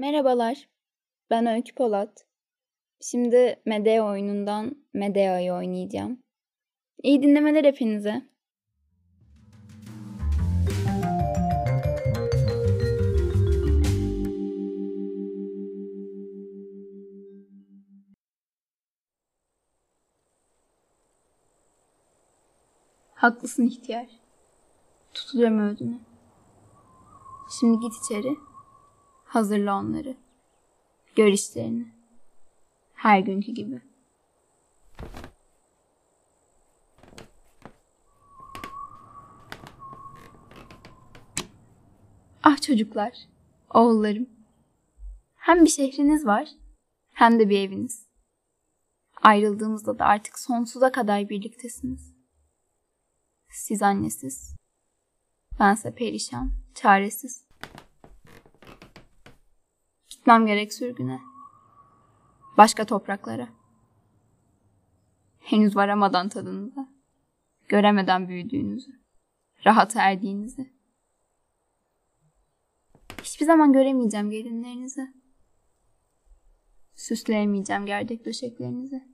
Merhabalar, ben Öykü Polat. Şimdi Medea oyunundan Medea'yı oynayacağım. İyi dinlemeler hepinize. Haklısın ihtiyar. Tutuluyorum ödünü. Şimdi git içeri. Hazırla onları. Gör işlerini. Her günkü gibi. Ah çocuklar, oğullarım. Hem bir şehriniz var, hem de bir eviniz. Ayrıldığımızda da artık sonsuza kadar birliktesiniz. Siz annesiz, bense perişan, çaresiz. Gitmem gerek sürgüne. Başka topraklara. Henüz varamadan tadınıza. Göremeden büyüdüğünüzü. Rahata erdiğinizi. Hiçbir zaman göremeyeceğim gelinlerinizi. Süsleyemeyeceğim gerdek döşeklerinizi.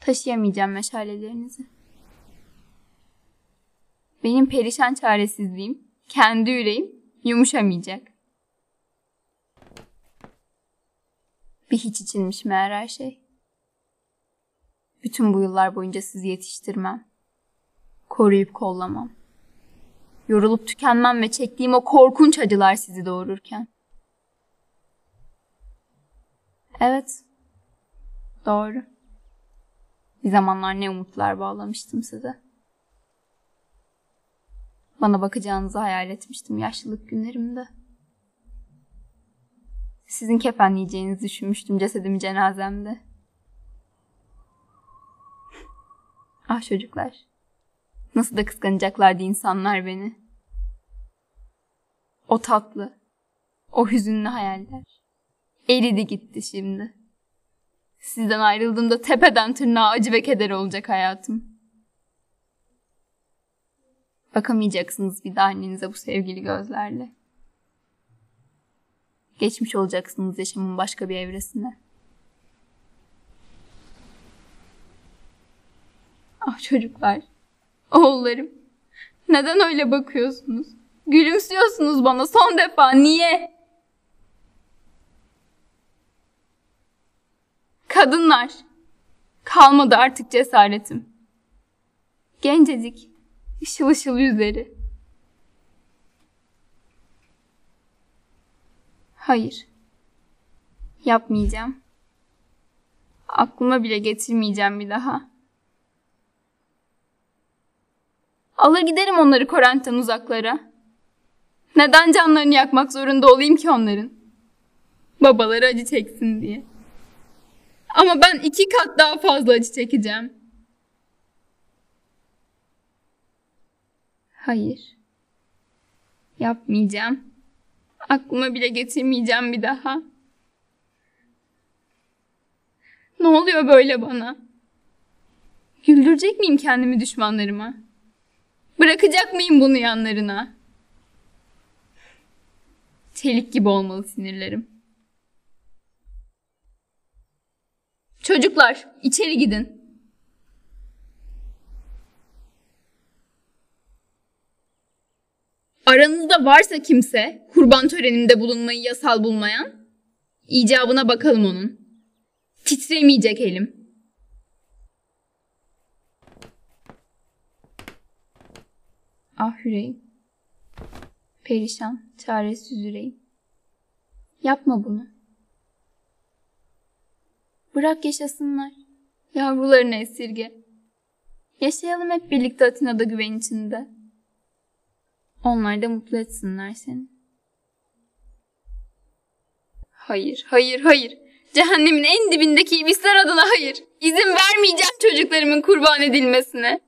Taşıyamayacağım meşalelerinizi. Benim perişan çaresizliğim, kendi yüreğim yumuşamayacak. Bir hiç içinmiş meğer her şey. Bütün bu yıllar boyunca sizi yetiştirmem. Koruyup kollamam. Yorulup tükenmem ve çektiğim o korkunç acılar sizi doğururken. Evet. Doğru. Bir zamanlar ne umutlar bağlamıştım size. Bana bakacağınızı hayal etmiştim yaşlılık günlerimde. Sizin kefenleyeceğinizi düşünmüştüm cesedimi cenazemde. ah çocuklar. Nasıl da kıskanacaklardı insanlar beni. O tatlı, o hüzünlü hayaller. Eridi gitti şimdi. Sizden ayrıldığımda tepeden tırnağa acı ve keder olacak hayatım. Bakamayacaksınız bir daha annenize bu sevgili gözlerle. Geçmiş olacaksınız yaşamın başka bir evresine. Ah çocuklar, oğullarım. Neden öyle bakıyorsunuz? Gülümsüyorsunuz bana son defa. Niye? Kadınlar. Kalmadı artık cesaretim. Gencecik, ışıl ışıl yüzleri. Hayır. Yapmayacağım. Aklıma bile getirmeyeceğim bir daha. Alır giderim onları Korent'ten uzaklara. Neden canlarını yakmak zorunda olayım ki onların? Babaları acı çeksin diye. Ama ben iki kat daha fazla acı çekeceğim. Hayır. Yapmayacağım. Aklıma bile getirmeyeceğim bir daha. Ne oluyor böyle bana? Güldürecek miyim kendimi düşmanlarıma? Bırakacak mıyım bunu yanlarına? Çelik gibi olmalı sinirlerim. Çocuklar, içeri gidin. Aranızda varsa kimse kurban töreninde bulunmayı yasal bulmayan, icabına bakalım onun. Titremeyecek elim. Ah yüreğim. Perişan, çaresiz yüreğim. Yapma bunu. Bırak yaşasınlar. Yavrularını esirge. Yaşayalım hep birlikte Atina'da güven içinde. Onlar da mutlu etsinler seni. Hayır, hayır, hayır. Cehennemin en dibindeki iblisler adına hayır. İzin vermeyeceğim çocuklarımın kurban edilmesine.